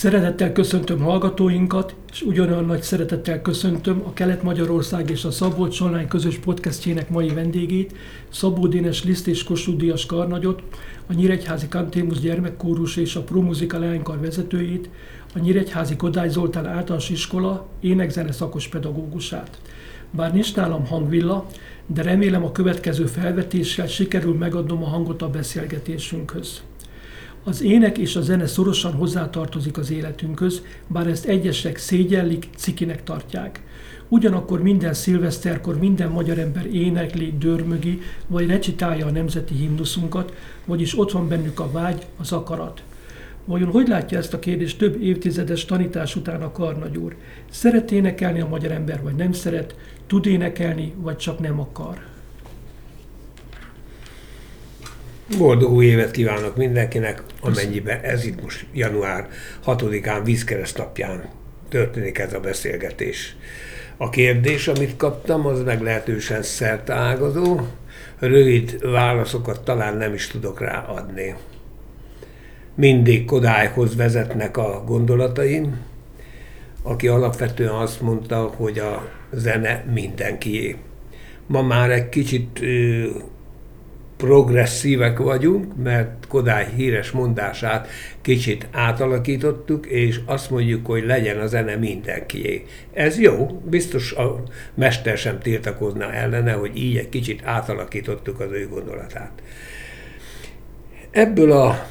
Szeretettel köszöntöm hallgatóinkat, és ugyanolyan nagy szeretettel köszöntöm a Kelet-Magyarország és a Szabolcs Online közös podcastjének mai vendégét, Szabó Dénes Liszt és Kossuth Díjas Karnagyot, a Nyíregyházi Kantémus gyermekkórus és a Promuzika leánykar vezetőjét, a Nyíregyházi Kodály Zoltán általános iskola énekzene szakos pedagógusát. Bár nincs nálam hangvilla, de remélem a következő felvetéssel sikerül megadnom a hangot a beszélgetésünkhöz. Az ének és a zene szorosan hozzátartozik az életünkhöz, bár ezt egyesek szégyellik, cikinek tartják. Ugyanakkor minden szilveszterkor minden magyar ember énekli, dörmögi, vagy recitálja a nemzeti himnuszunkat, vagyis ott van bennük a vágy, az akarat. Vajon hogy látja ezt a kérdést több évtizedes tanítás után a Karnagy úr? Szeret énekelni a magyar ember, vagy nem szeret? Tud énekelni, vagy csak nem akar? Boldog új évet kívánok mindenkinek, amennyiben ez itt most január 6-án vízkereszt napján történik ez a beszélgetés. A kérdés, amit kaptam, az meglehetősen szertágazó. Rövid válaszokat talán nem is tudok rá adni. Mindig Kodályhoz vezetnek a gondolataim, aki alapvetően azt mondta, hogy a zene mindenkié. Ma már egy kicsit progresszívek vagyunk, mert Kodály híres mondását kicsit átalakítottuk, és azt mondjuk, hogy legyen a zene mindenkié. Ez jó, biztos a mester sem tiltakozna ellene, hogy így egy kicsit átalakítottuk az ő gondolatát. Ebből a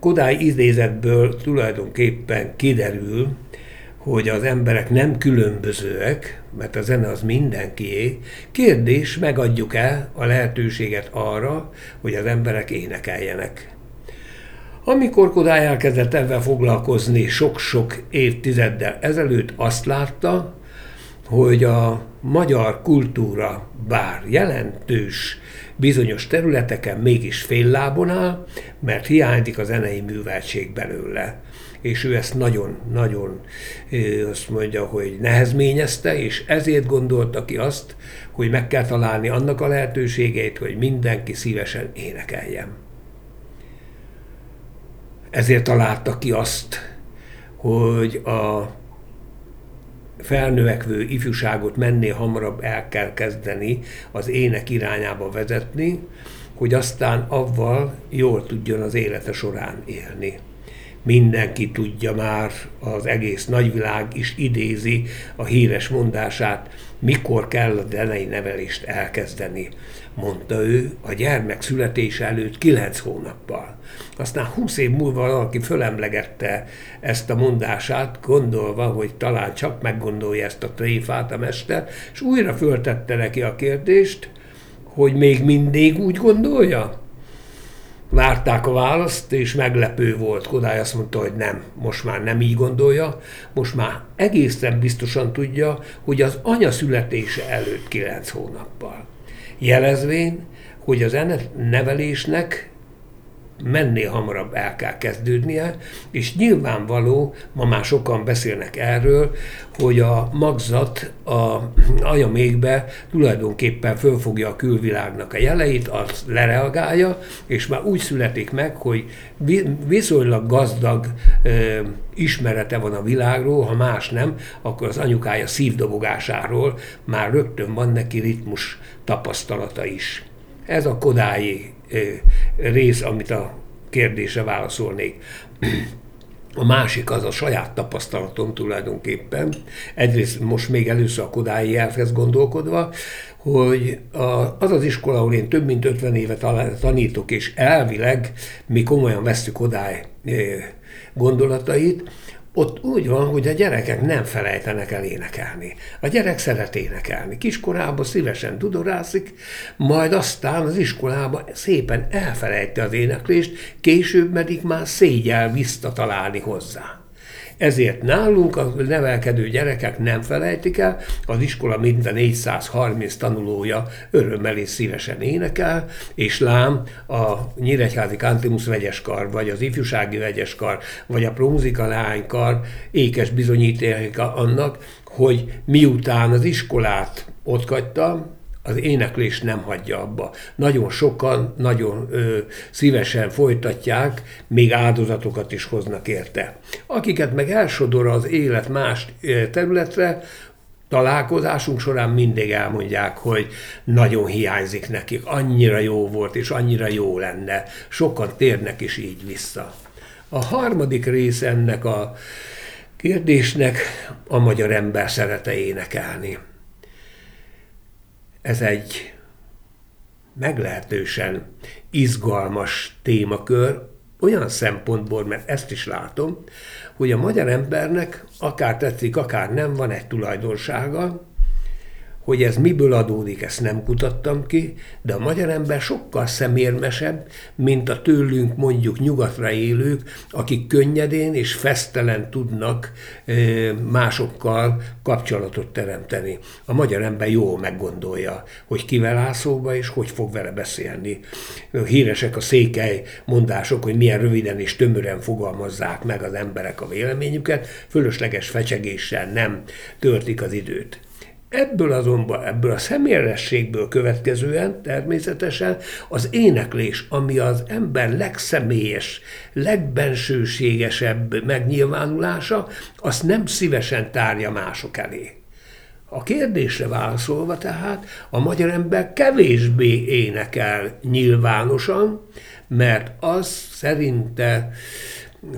Kodály idézetből tulajdonképpen kiderül, hogy az emberek nem különbözőek, mert a zene az mindenkié. Kérdés, megadjuk-e a lehetőséget arra, hogy az emberek énekeljenek. Amikor Kodály elkezdett ebben foglalkozni sok-sok évtizeddel ezelőtt, azt látta, hogy a magyar kultúra bár jelentős bizonyos területeken mégis fél lábon áll, mert hiányzik a zenei műveltség belőle és ő ezt nagyon-nagyon azt mondja, hogy nehezményezte, és ezért gondolta ki azt, hogy meg kell találni annak a lehetőségeit, hogy mindenki szívesen énekeljen. Ezért találta ki azt, hogy a felnövekvő ifjúságot menné hamarabb el kell kezdeni az ének irányába vezetni, hogy aztán avval jól tudjon az élete során élni mindenki tudja már, az egész nagyvilág is idézi a híres mondását, mikor kell a zenei nevelést elkezdeni, mondta ő a gyermek születése előtt kilenc hónappal. Aztán húsz év múlva valaki fölemlegette ezt a mondását, gondolva, hogy talán csak meggondolja ezt a tréfát a mester, és újra föltette neki a kérdést, hogy még mindig úgy gondolja? Várták a választ, és meglepő volt. Kodály azt mondta, hogy nem, most már nem így gondolja, most már egészen biztosan tudja, hogy az anya születése előtt kilenc hónappal. Jelezvén, hogy az nevelésnek menné hamarabb el kell kezdődnie, és nyilvánvaló, ma már sokan beszélnek erről, hogy a magzat a anyamékbe tulajdonképpen fölfogja a külvilágnak a jeleit, az lereagálja, és már úgy születik meg, hogy viszonylag gazdag ö, ismerete van a világról, ha más nem, akkor az anyukája szívdobogásáról már rögtön van neki ritmus tapasztalata is. Ez a kodályi rész, amit a kérdése válaszolnék. A másik az a saját tapasztalatom tulajdonképpen. Egyrészt most még először a Kodályi elkezd gondolkodva, hogy az az iskola, ahol én több mint 50 éve tanítok, és elvileg mi komolyan vesztük Kodály gondolatait, ott úgy van, hogy a gyerekek nem felejtenek el énekelni. A gyerek szeret énekelni. Kiskorában szívesen tudorászik, majd aztán az iskolában szépen elfelejti az éneklést, később pedig már szégyel visszatalálni hozzá. Ezért nálunk a nevelkedő gyerekek nem felejtik el, az iskola minden 430 tanulója örömmel és szívesen énekel, és lám a Nyíregyházi Kantimus vegyeskar, vagy az ifjúsági vegyeskar, vagy a promuzika leánykar ékes bizonyítéka annak, hogy miután az iskolát ott az éneklés nem hagyja abba. Nagyon sokan, nagyon ö, szívesen folytatják, még áldozatokat is hoznak érte. Akiket meg elsodor az élet más területre, találkozásunk során mindig elmondják, hogy nagyon hiányzik nekik, annyira jó volt, és annyira jó lenne. Sokan térnek is így vissza. A harmadik rész ennek a kérdésnek a magyar ember szerete énekelni. Ez egy meglehetősen izgalmas témakör, olyan szempontból, mert ezt is látom, hogy a magyar embernek akár tetszik, akár nem, van egy tulajdonsága, hogy ez miből adódik, ezt nem kutattam ki, de a magyar ember sokkal szemérmesebb, mint a tőlünk mondjuk nyugatra élők, akik könnyedén és fesztelen tudnak másokkal kapcsolatot teremteni. A magyar ember jól meggondolja, hogy kivel áll szóba, és hogy fog vele beszélni. Híresek a székely mondások, hogy milyen röviden és tömören fogalmazzák meg az emberek a véleményüket, fölösleges fecsegéssel nem törtik az időt. Ebből azonban, ebből a személyességből következően természetesen az éneklés, ami az ember legszemélyes, legbensőségesebb megnyilvánulása, azt nem szívesen tárja mások elé. A kérdésre válaszolva tehát a magyar ember kevésbé énekel nyilvánosan, mert az szerinte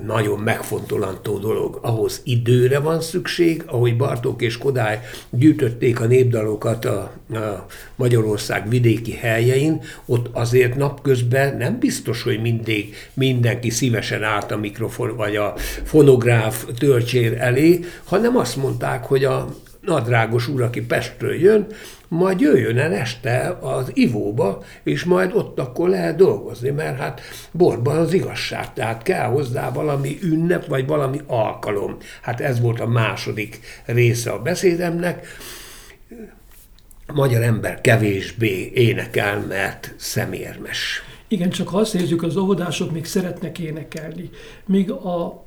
nagyon megfontolantó dolog. Ahhoz időre van szükség, ahogy Bartók és Kodály gyűjtötték a népdalokat a, a Magyarország vidéki helyein, ott azért napközben nem biztos, hogy mindig mindenki szívesen állt a mikrofon vagy a fonográf töltsér elé, hanem azt mondták, hogy a nadrágos úr, aki Pestről jön, majd jöjjön el este az ivóba, és majd ott akkor lehet dolgozni, mert hát borban az igazság, tehát kell hozzá valami ünnep, vagy valami alkalom. Hát ez volt a második része a beszédemnek. Magyar ember kevésbé énekel, mert szemérmes. Igen, csak azt nézzük, az óvodások még szeretnek énekelni. Míg a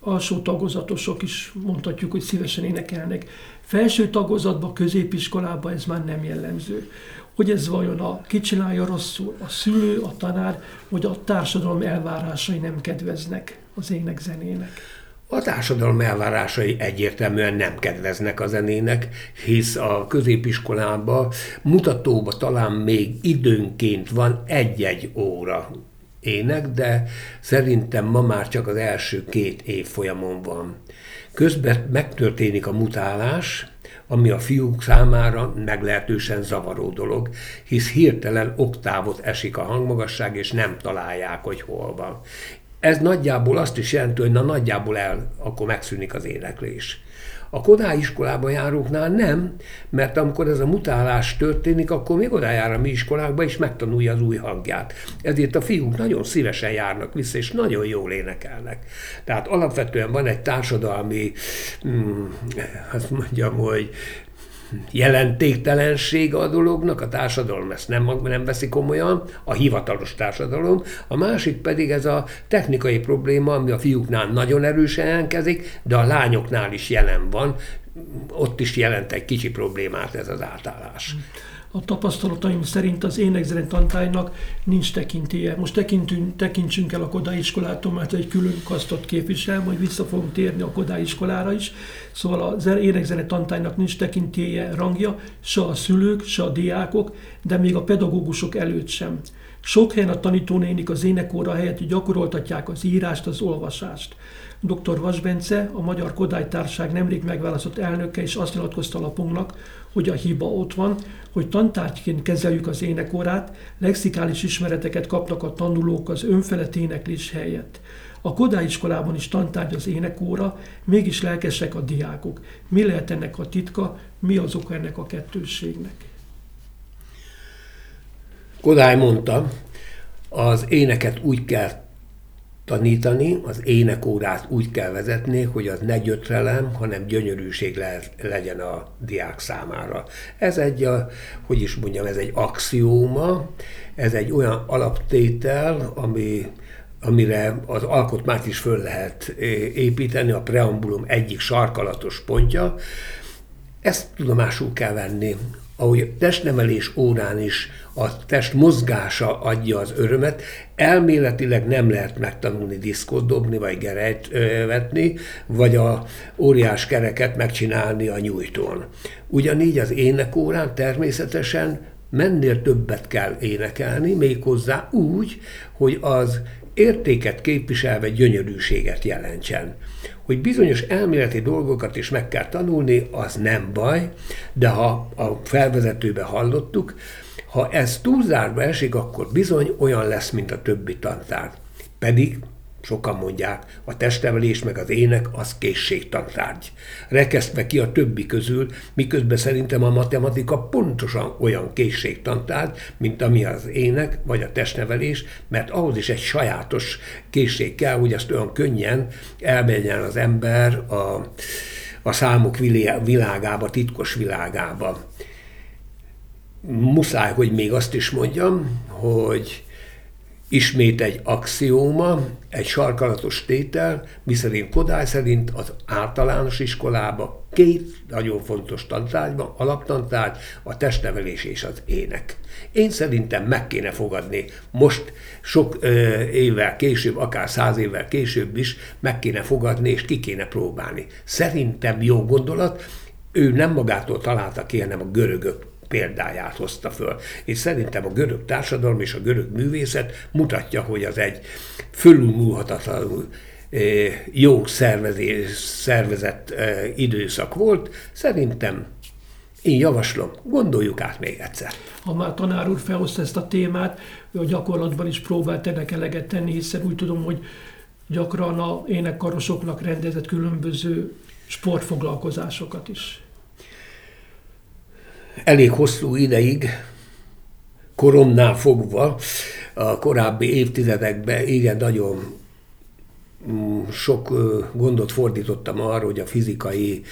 alsó tagozatosok is mondhatjuk, hogy szívesen énekelnek. Felső tagozatban, középiskolában ez már nem jellemző. Hogy ez vajon a kicsinálja rosszul, a szülő, a tanár, vagy a társadalom elvárásai nem kedveznek az ének-zenének? A társadalom elvárásai egyértelműen nem kedveznek a zenének, hisz a középiskolában mutatóba talán még időnként van egy-egy óra ének, de szerintem ma már csak az első két év folyamon van. Közben megtörténik a mutálás, ami a fiúk számára meglehetősen zavaró dolog, hisz hirtelen oktávot esik a hangmagasság, és nem találják, hogy hol van. Ez nagyjából azt is jelenti, hogy na nagyjából el, akkor megszűnik az éneklés. A Kodály iskolába járóknál nem, mert amikor ez a mutálás történik, akkor még oda jár a mi iskolákba, és megtanulja az új hangját. Ezért a fiúk nagyon szívesen járnak vissza, és nagyon jól énekelnek. Tehát alapvetően van egy társadalmi, hmm, azt mondjam, hogy jelentéktelenség a dolognak, a társadalom ezt nem, nem veszi komolyan, a hivatalos társadalom, a másik pedig ez a technikai probléma, ami a fiúknál nagyon erősen jelentkezik, de a lányoknál is jelen van, ott is jelent egy kicsi problémát ez az átállás a tapasztalataim szerint az énekzene tantálynak nincs tekintélye. Most tekintünk, tekintsünk el a Kodály iskolától, mert egy külön kasztot képvisel, majd vissza fogunk térni a Kodály iskolára is. Szóval az énekzene tantálynak nincs tekintélye, rangja, se a szülők, se a diákok, de még a pedagógusok előtt sem. Sok helyen a tanítónénik az énekóra helyett gyakoroltatják az írást, az olvasást. Dr. Vas Bence, a Magyar Kodály Társág nemrég megválasztott elnöke is azt nyilatkozta lapunknak, hogy a hiba ott van, hogy tantárgyként kezeljük az énekórát, lexikális ismereteket kapnak a tanulók az önfelett éneklés helyett. A Kodály iskolában is tantárgy az énekóra, mégis lelkesek a diákok. Mi lehet ennek a titka, mi az oka ennek a kettősségnek? Kodály mondta, az éneket úgy kell tanítani, az énekórát úgy kell vezetni, hogy az ne gyötrelem, hanem gyönyörűség le, legyen a diák számára. Ez egy, a, hogy is mondjam, ez egy axióma, ez egy olyan alaptétel, ami amire az alkotmányt is föl lehet építeni, a preambulum egyik sarkalatos pontja. Ezt tudomásul kell venni. Ahogy a testnevelés órán is a test mozgása adja az örömet, elméletileg nem lehet megtanulni diszkot dobni, vagy gerejt vetni, vagy a óriás kereket megcsinálni a nyújtón. Ugyanígy az énekórán természetesen mennél többet kell énekelni, méghozzá úgy, hogy az értéket képviselve gyönyörűséget jelentsen. Hogy bizonyos elméleti dolgokat is meg kell tanulni, az nem baj, de ha a felvezetőbe hallottuk, ha ez túlzárba esik, akkor bizony olyan lesz, mint a többi tantár. Pedig Sokan mondják, a testevelés meg az ének az készségtantárgy. Rekesztve ki a többi közül, miközben szerintem a matematika pontosan olyan készségtantárgy, mint ami az ének vagy a testnevelés, mert ahhoz is egy sajátos készség kell, hogy azt olyan könnyen elmenjen az ember a, a számok világába, titkos világába. Muszáj, hogy még azt is mondjam, hogy Ismét egy axióma, egy sarkalatos tétel, miszerint Kodály szerint az általános iskolába két nagyon fontos tantárgyban, alaptantárgy, a testnevelés és az ének. Én szerintem meg kéne fogadni most sok ö, évvel később, akár száz évvel később is meg kéne fogadni és ki kéne próbálni. Szerintem jó gondolat, ő nem magától találta ki, hanem a görögök példáját hozta föl. És szerintem a görög társadalom és a görög művészet mutatja, hogy az egy fölülmúlhatatlanul eh, jó szervezés, szervezett eh, időszak volt. Szerintem én javaslom, gondoljuk át még egyszer. Ha már tanár úr felhozta ezt a témát, ő a gyakorlatban is próbált ennek eleget tenni, hiszen úgy tudom, hogy gyakran a énekkarosoknak rendezett különböző sportfoglalkozásokat is elég hosszú ideig, koromnál fogva, a korábbi évtizedekben igen nagyon mm, sok gondot fordítottam arra, hogy a fizikai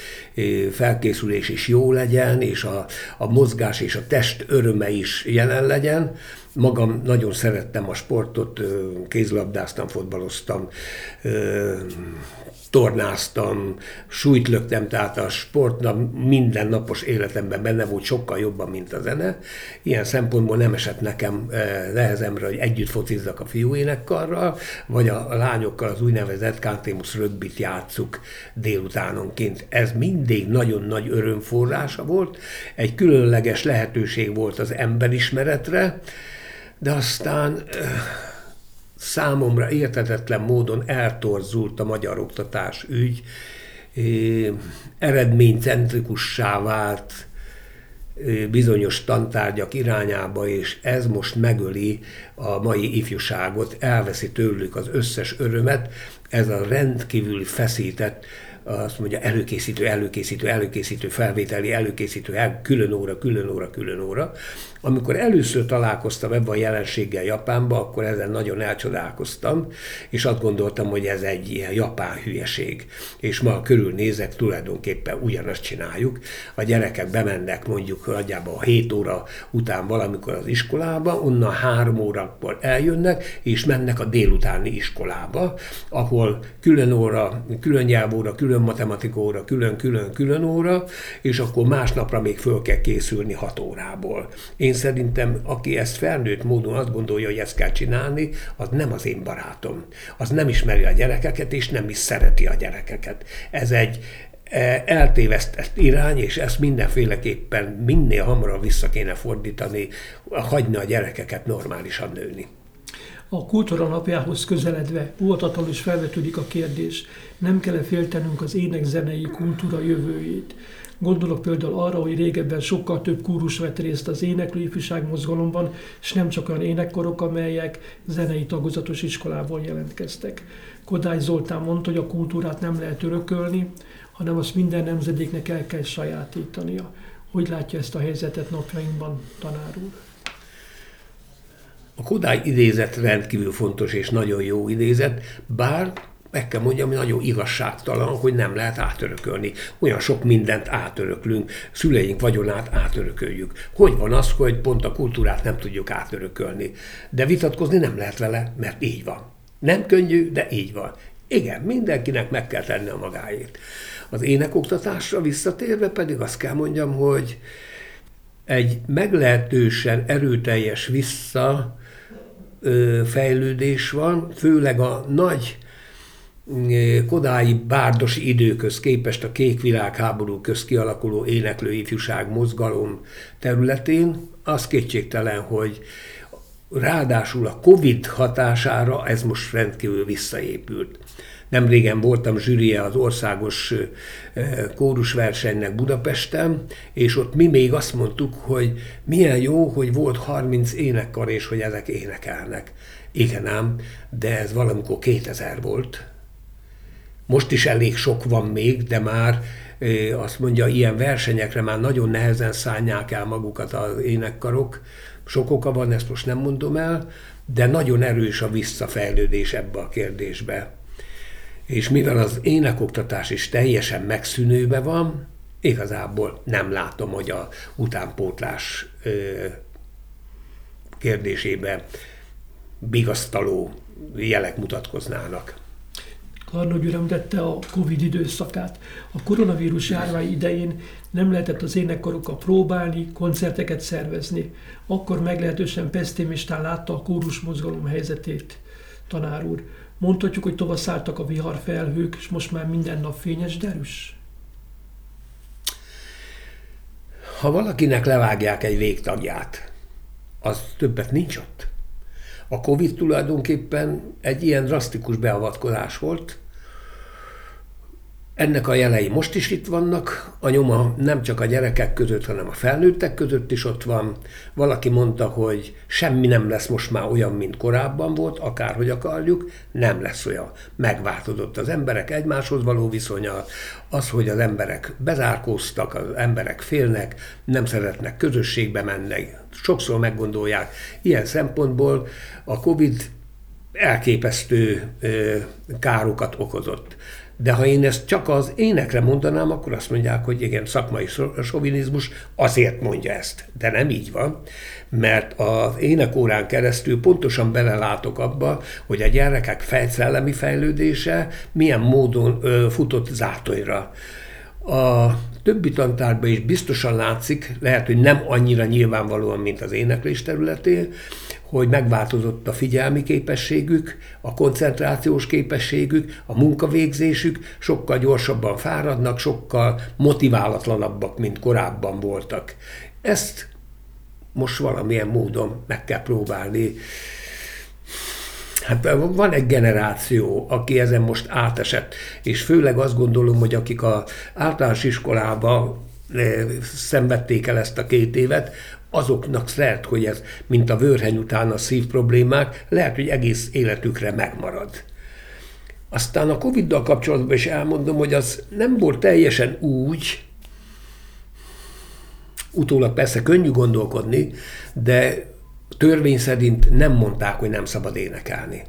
felkészülés is jó legyen, és a, a mozgás és a test öröme is jelen legyen. Magam nagyon szerettem a sportot, kézlabdáztam, fotbaloztam, tornáztam, súlyt löktem, tehát a sportnak mindennapos életemben benne volt sokkal jobban, mint a zene. Ilyen szempontból nem esett nekem eh, nehezemre, hogy együtt focizzak a fiúénekkarral, vagy a lányokkal az úgynevezett Kantémus rögbit játsszuk délutánonként. Ez mindig nagyon nagy örömforrása volt, egy különleges lehetőség volt az emberismeretre, de aztán számomra értetetlen módon eltorzult a magyar oktatás ügy, eredménycentrikussá vált bizonyos tantárgyak irányába, és ez most megöli a mai ifjúságot, elveszi tőlük az összes örömet, ez a rendkívül feszített azt mondja előkészítő, előkészítő, előkészítő, felvételi, előkészítő, el, külön óra, külön óra, külön óra. Amikor először találkoztam ebben a jelenséggel Japánban, akkor ezen nagyon elcsodálkoztam, és azt gondoltam, hogy ez egy ilyen japán hülyeség. És ma körülnézek, tulajdonképpen ugyanazt csináljuk. A gyerekek bemennek mondjuk nagyjából 7 óra után valamikor az iskolába, onnan 3 órakor eljönnek, és mennek a délutáni iskolába, ahol külön óra, külön nyelvóra, külön matematika óra, külön, külön, külön óra, és akkor másnapra még föl kell készülni 6 órából. Én én szerintem, aki ezt felnőtt módon azt gondolja, hogy ezt kell csinálni, az nem az én barátom. Az nem ismeri a gyerekeket, és nem is szereti a gyerekeket. Ez egy e, eltévesztett irány, és ezt mindenféleképpen minél hamarabb vissza kéne fordítani, hagyni a gyerekeket normálisan nőni. A kultúra napjához közeledve óvatatlanul is felvetődik a kérdés, nem kell-e féltenünk az ének-zenei kultúra jövőjét? Gondolok például arra, hogy régebben sokkal több kúrus vett részt az éneklő ifjúság mozgalomban, és nem csak olyan énekkorok, amelyek zenei tagozatos iskolából jelentkeztek. Kodály Zoltán mondta, hogy a kultúrát nem lehet örökölni, hanem azt minden nemzedéknek el kell sajátítania. Hogy látja ezt a helyzetet napjainkban, tanár úr? A Kodály idézet rendkívül fontos és nagyon jó idézet, bár meg kell mondjam, hogy nagyon igazságtalan, hogy nem lehet átörökölni. Olyan sok mindent átöröklünk, szüleink vagyonát átörököljük. Hogy van az, hogy pont a kultúrát nem tudjuk átörökölni? De vitatkozni nem lehet vele, mert így van. Nem könnyű, de így van. Igen, mindenkinek meg kell tenni a magáét. Az énekoktatásra visszatérve pedig azt kell mondjam, hogy egy meglehetősen erőteljes visszafejlődés van, főleg a nagy kodái bárdos időköz képest a kék világháború köz kialakuló éneklő ifjúság mozgalom területén, az kétségtelen, hogy ráadásul a Covid hatására ez most rendkívül visszaépült. Nem régen voltam zsűrie az országos kórusversenynek Budapesten, és ott mi még azt mondtuk, hogy milyen jó, hogy volt 30 énekkar, és hogy ezek énekelnek. Igen ám, de ez valamikor 2000 volt. Most is elég sok van még, de már azt mondja, ilyen versenyekre már nagyon nehezen szállják el magukat az énekkarok. Sok oka van, ezt most nem mondom el, de nagyon erős a visszafejlődés ebbe a kérdésbe. És mivel az énekoktatás is teljesen megszűnőbe van, igazából nem látom, hogy a utánpótlás kérdésében bigasztaló jelek mutatkoznának. Karnagy úr említette a Covid időszakát. A koronavírus járvány idején nem lehetett az énekkarokkal próbálni, koncerteket szervezni. Akkor meglehetősen pessimistán látta a kórus mozgalom helyzetét, tanár úr. Mondhatjuk, hogy tovaszálltak a viharfelhők, és most már minden nap fényes derűs? Ha valakinek levágják egy végtagját, az többet nincs ott. A Covid tulajdonképpen egy ilyen drasztikus beavatkozás volt, ennek a jelei most is itt vannak, a nyoma nem csak a gyerekek között, hanem a felnőttek között is ott van. Valaki mondta, hogy semmi nem lesz most már olyan, mint korábban volt, akárhogy akarjuk, nem lesz olyan. Megváltozott az emberek egymáshoz való viszonya, az, hogy az emberek bezárkóztak, az emberek félnek, nem szeretnek közösségbe menni, sokszor meggondolják. Ilyen szempontból a Covid elképesztő károkat okozott. De ha én ezt csak az énekre mondanám, akkor azt mondják, hogy igen, szakmai sovinizmus azért mondja ezt. De nem így van, mert az énekórán keresztül pontosan belelátok abba, hogy a gyerekek fejszellemi fejlődése milyen módon ö, futott zátonyra. A többi tantárban is biztosan látszik, lehet, hogy nem annyira nyilvánvalóan, mint az éneklés területén, hogy megváltozott a figyelmi képességük, a koncentrációs képességük, a munkavégzésük, sokkal gyorsabban fáradnak, sokkal motiválatlanabbak, mint korábban voltak. Ezt most valamilyen módon meg kell próbálni. Hát van egy generáció, aki ezen most átesett, és főleg azt gondolom, hogy akik az általános iskolába eh, szenvedték el ezt a két évet, azoknak lehet, hogy ez, mint a vörheny után a szív problémák, lehet, hogy egész életükre megmarad. Aztán a Covid-dal kapcsolatban is elmondom, hogy az nem volt teljesen úgy, utólag persze könnyű gondolkodni, de törvény szerint nem mondták, hogy nem szabad énekelni.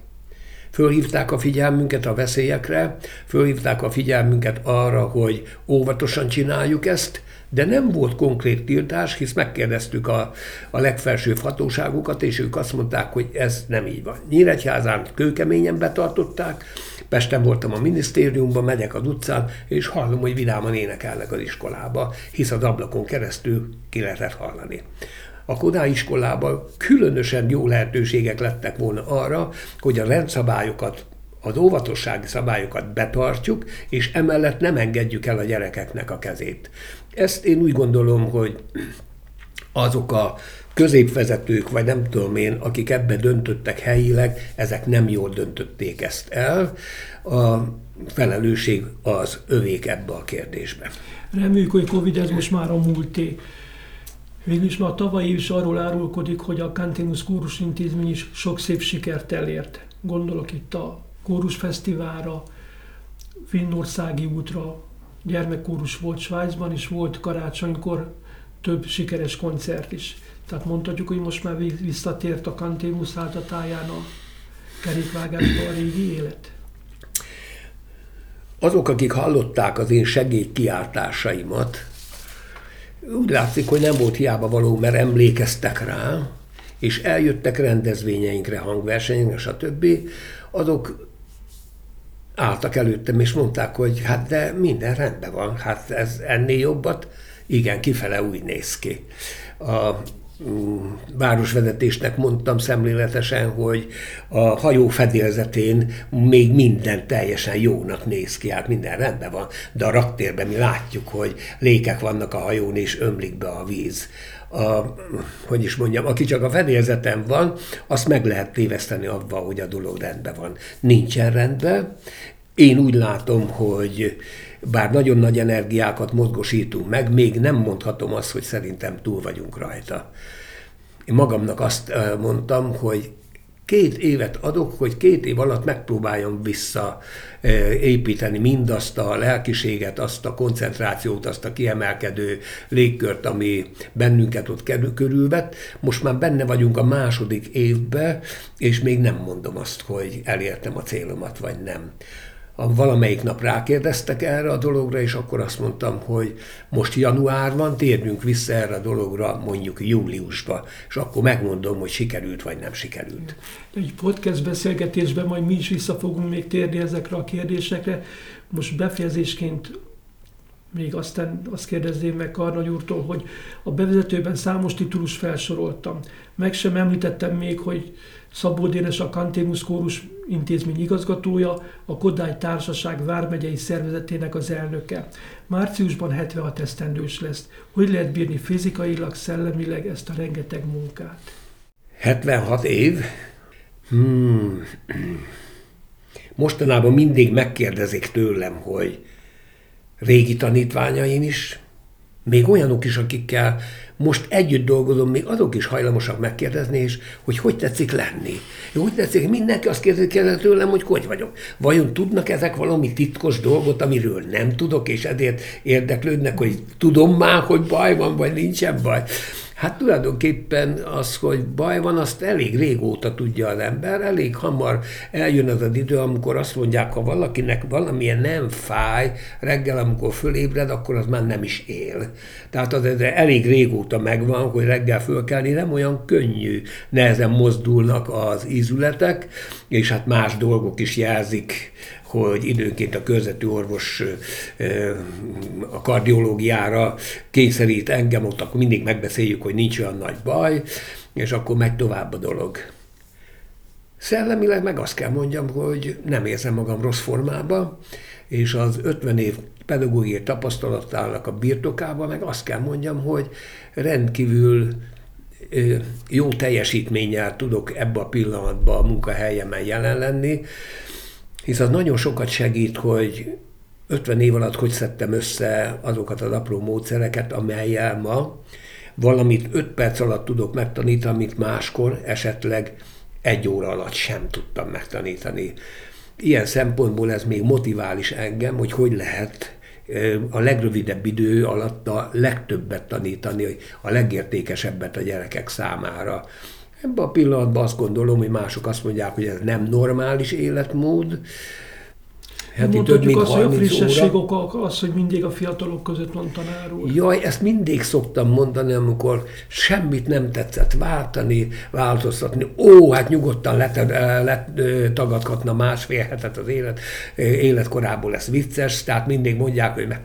Fölhívták a figyelmünket a veszélyekre, fölhívták a figyelmünket arra, hogy óvatosan csináljuk ezt, de nem volt konkrét tiltás, hisz megkérdeztük a, a legfelsőbb hatóságokat, és ők azt mondták, hogy ez nem így van. Nyíregyházán kőkeményen betartották, Pesten voltam a minisztériumban, megyek az utcán, és hallom, hogy vidáman énekelnek az iskolába, hisz az ablakon keresztül ki lehetett hallani a Kodály iskolában különösen jó lehetőségek lettek volna arra, hogy a rendszabályokat az óvatossági szabályokat betartjuk, és emellett nem engedjük el a gyerekeknek a kezét. Ezt én úgy gondolom, hogy azok a középvezetők, vagy nem tudom én, akik ebbe döntöttek helyileg, ezek nem jól döntötték ezt el. A felelősség az övék ebbe a kérdésbe. Reméljük, hogy Covid ez most már a múlté. Végülis már tavaly is arról árulkodik, hogy a Cantinus Kórus Intézmény is sok szép sikert elért. Gondolok itt a Kórus Fesztiválra, Finnországi útra, gyermekkórus volt Svájcban, és volt karácsonykor több sikeres koncert is. Tehát mondhatjuk, hogy most már visszatért a Cantinus áltatáján a kerékvágásba a régi élet? Azok, akik hallották az én segédkiáltásaimat, úgy látszik, hogy nem volt hiába való, mert emlékeztek rá, és eljöttek rendezvényeinkre, hangversenyekre, stb. Azok álltak előttem, és mondták, hogy hát de minden rendben van, hát ez ennél jobbat Igen, kifele úgy néz ki. A városvezetésnek mondtam szemléletesen, hogy a hajó fedélzetén még minden teljesen jónak néz ki, hát minden rendben van, de a raktérben mi látjuk, hogy lékek vannak a hajón, és ömlik be a víz a, hogy is mondjam, aki csak a fedélzeten van, azt meg lehet téveszteni abban, hogy a dolog rendben van. Nincsen rendben. Én úgy látom, hogy bár nagyon nagy energiákat mozgosítunk meg, még nem mondhatom azt, hogy szerintem túl vagyunk rajta. Én magamnak azt mondtam, hogy két évet adok, hogy két év alatt megpróbáljam visszaépíteni mindazt a lelkiséget, azt a koncentrációt, azt a kiemelkedő légkört, ami bennünket ott körülvett. Most már benne vagyunk a második évbe, és még nem mondom azt, hogy elértem a célomat, vagy nem a valamelyik nap rákérdeztek erre a dologra, és akkor azt mondtam, hogy most január van, térjünk vissza erre a dologra mondjuk júliusba, és akkor megmondom, hogy sikerült vagy nem sikerült. Egy podcast beszélgetésben majd mi is vissza fogunk még térni ezekre a kérdésekre. Most befejezésként még aztán azt kérdezném meg Karnagy úrtól, hogy a bevezetőben számos titulus felsoroltam. Meg sem említettem még, hogy Szabó Dénes a Kantémus Kórus intézmény igazgatója, a Kodály Társaság vármegyei szervezetének az elnöke. Márciusban 76 esztendős lesz. Hogy lehet bírni fizikailag, szellemileg ezt a rengeteg munkát? 76 év? Hmm. Mostanában mindig megkérdezik tőlem, hogy régi tanítványaim is, még olyanok is, akikkel most együtt dolgozom, még azok is hajlamosak megkérdezni, és hogy hogy tetszik lenni. Hogy tetszik, mindenki azt kérdezi tőlem, hogy hogy vagyok. Vajon tudnak ezek valami titkos dolgot, amiről nem tudok, és ezért érdeklődnek, hogy tudom már, hogy baj van, vagy nincsen baj. Hát tulajdonképpen az, hogy baj van, azt elég régóta tudja az ember, elég hamar eljön az az idő, amikor azt mondják, ha valakinek valamilyen nem fáj, reggel, amikor fölébred, akkor az már nem is él. Tehát az elég régóta megvan, hogy reggel fölkelni nem olyan könnyű, nehezen mozdulnak az ízületek, és hát más dolgok is jelzik hogy időnként a körzetű orvos a kardiológiára kényszerít engem, ott akkor mindig megbeszéljük, hogy nincs olyan nagy baj, és akkor megy tovább a dolog. Szellemileg meg azt kell mondjam, hogy nem érzem magam rossz formába, és az 50 év pedagógiai tapasztalatának a birtokában meg azt kell mondjam, hogy rendkívül jó teljesítménnyel tudok ebbe a pillanatban a munkahelyemen jelen lenni, hisz az nagyon sokat segít, hogy 50 év alatt hogy szedtem össze azokat az apró módszereket, amelyel ma valamit 5 perc alatt tudok megtanítani, amit máskor esetleg egy óra alatt sem tudtam megtanítani. Ilyen szempontból ez még motivál is engem, hogy hogy lehet a legrövidebb idő alatt a legtöbbet tanítani, a legértékesebbet a gyerekek számára. Ebben a pillanatban azt gondolom, hogy mások azt mondják, hogy ez nem normális életmód, heti több mint azt, 30 hogy a frissesség oka az, hogy mindig a fiatalok között van tanár úr. Jaj, ezt mindig szoktam mondani, amikor semmit nem tetszett váltani, változtatni. Ó, hát nyugodtan letagadhatna másfél hetet az élet, életkorából lesz vicces, tehát mindig mondják, hogy meg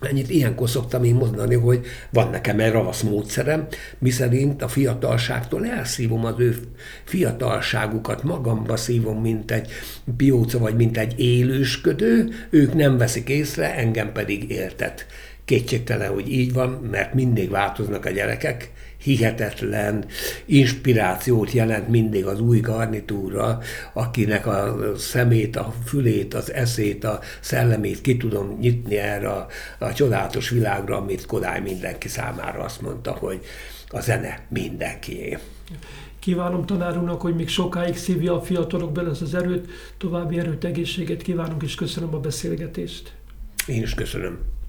Ennyit ilyenkor szoktam én mondani, hogy van nekem egy ravasz módszerem, miszerint a fiatalságtól elszívom az ő fiatalságukat, magamba szívom, mint egy pióca vagy mint egy élősködő, ők nem veszik észre, engem pedig értet. Kétségtelen, hogy így van, mert mindig változnak a gyerekek, hihetetlen inspirációt jelent mindig az új garnitúra, akinek a szemét, a fülét, az eszét, a szellemét ki tudom nyitni erre a, a csodálatos világra, amit Kodály mindenki számára azt mondta, hogy a zene mindenkié. Kívánom tanárunknak, hogy még sokáig szívja a fiatalok bele az erőt, további erőt, egészséget kívánunk, és köszönöm a beszélgetést. Én is köszönöm.